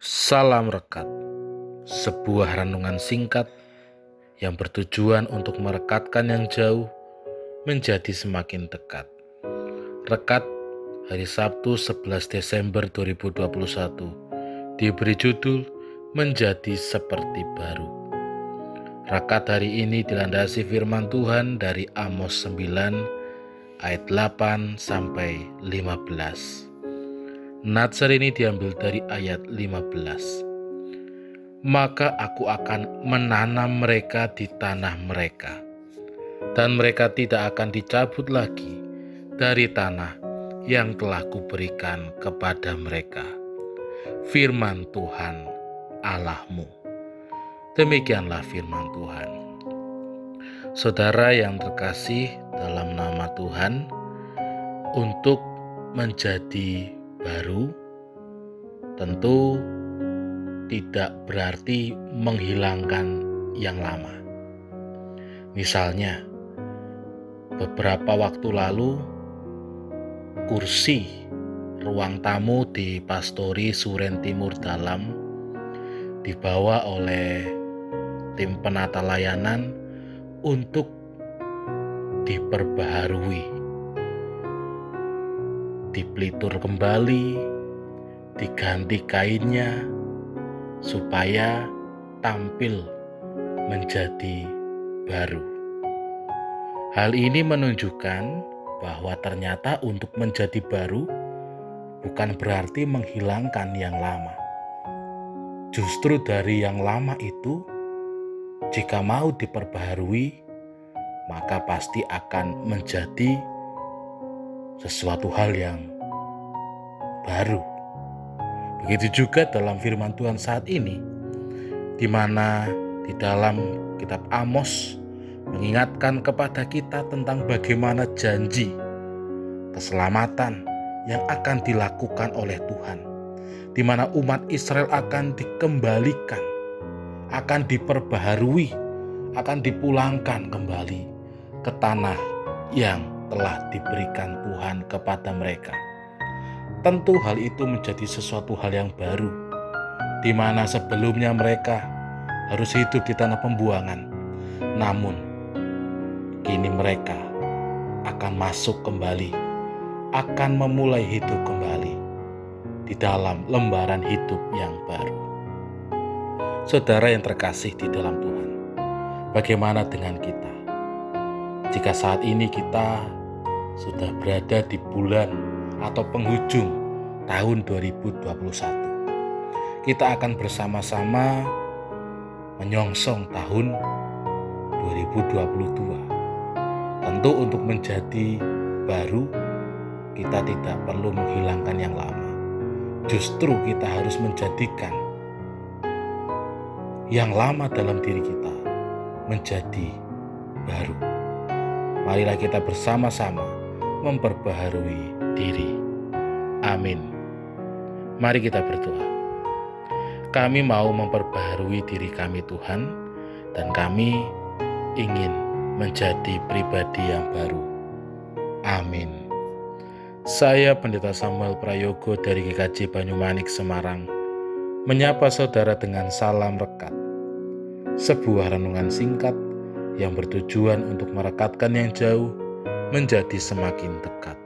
Salam Rekat, sebuah renungan singkat yang bertujuan untuk merekatkan yang jauh menjadi semakin dekat. Rekat hari Sabtu 11 Desember 2021 diberi judul Menjadi Seperti Baru. Rekat hari ini dilandasi firman Tuhan dari Amos 9 ayat 8 sampai 15. Natsar ini diambil dari ayat 15. Maka aku akan menanam mereka di tanah mereka, dan mereka tidak akan dicabut lagi dari tanah yang telah kuberikan kepada mereka. Firman Tuhan Allahmu. Demikianlah firman Tuhan. Saudara yang terkasih dalam nama Tuhan, untuk menjadi baru tentu tidak berarti menghilangkan yang lama. Misalnya, beberapa waktu lalu kursi ruang tamu di Pastori Suren Timur Dalam dibawa oleh tim penata layanan untuk diperbaharui dipelitur kembali, diganti kainnya, supaya tampil menjadi baru. Hal ini menunjukkan bahwa ternyata untuk menjadi baru bukan berarti menghilangkan yang lama. Justru dari yang lama itu, jika mau diperbaharui, maka pasti akan menjadi sesuatu hal yang baru. Begitu juga dalam firman Tuhan saat ini, di mana di dalam kitab Amos mengingatkan kepada kita tentang bagaimana janji keselamatan yang akan dilakukan oleh Tuhan, di mana umat Israel akan dikembalikan, akan diperbaharui, akan dipulangkan kembali ke tanah yang telah diberikan Tuhan kepada mereka. Tentu hal itu menjadi sesuatu hal yang baru, di mana sebelumnya mereka harus hidup di tanah pembuangan. Namun, kini mereka akan masuk kembali, akan memulai hidup kembali di dalam lembaran hidup yang baru. Saudara yang terkasih di dalam Tuhan, bagaimana dengan kita? Jika saat ini kita sudah berada di bulan atau penghujung tahun 2021. Kita akan bersama-sama menyongsong tahun 2022. Tentu untuk menjadi baru kita tidak perlu menghilangkan yang lama. Justru kita harus menjadikan yang lama dalam diri kita menjadi baru. Marilah kita bersama-sama memperbaharui diri. Amin. Mari kita berdoa. Kami mau memperbaharui diri kami Tuhan dan kami ingin menjadi pribadi yang baru. Amin. Saya Pendeta Samuel Prayogo dari GKJ Banyumanik Semarang menyapa saudara dengan salam rekat. Sebuah renungan singkat yang bertujuan untuk merekatkan yang jauh menjadi semakin dekat.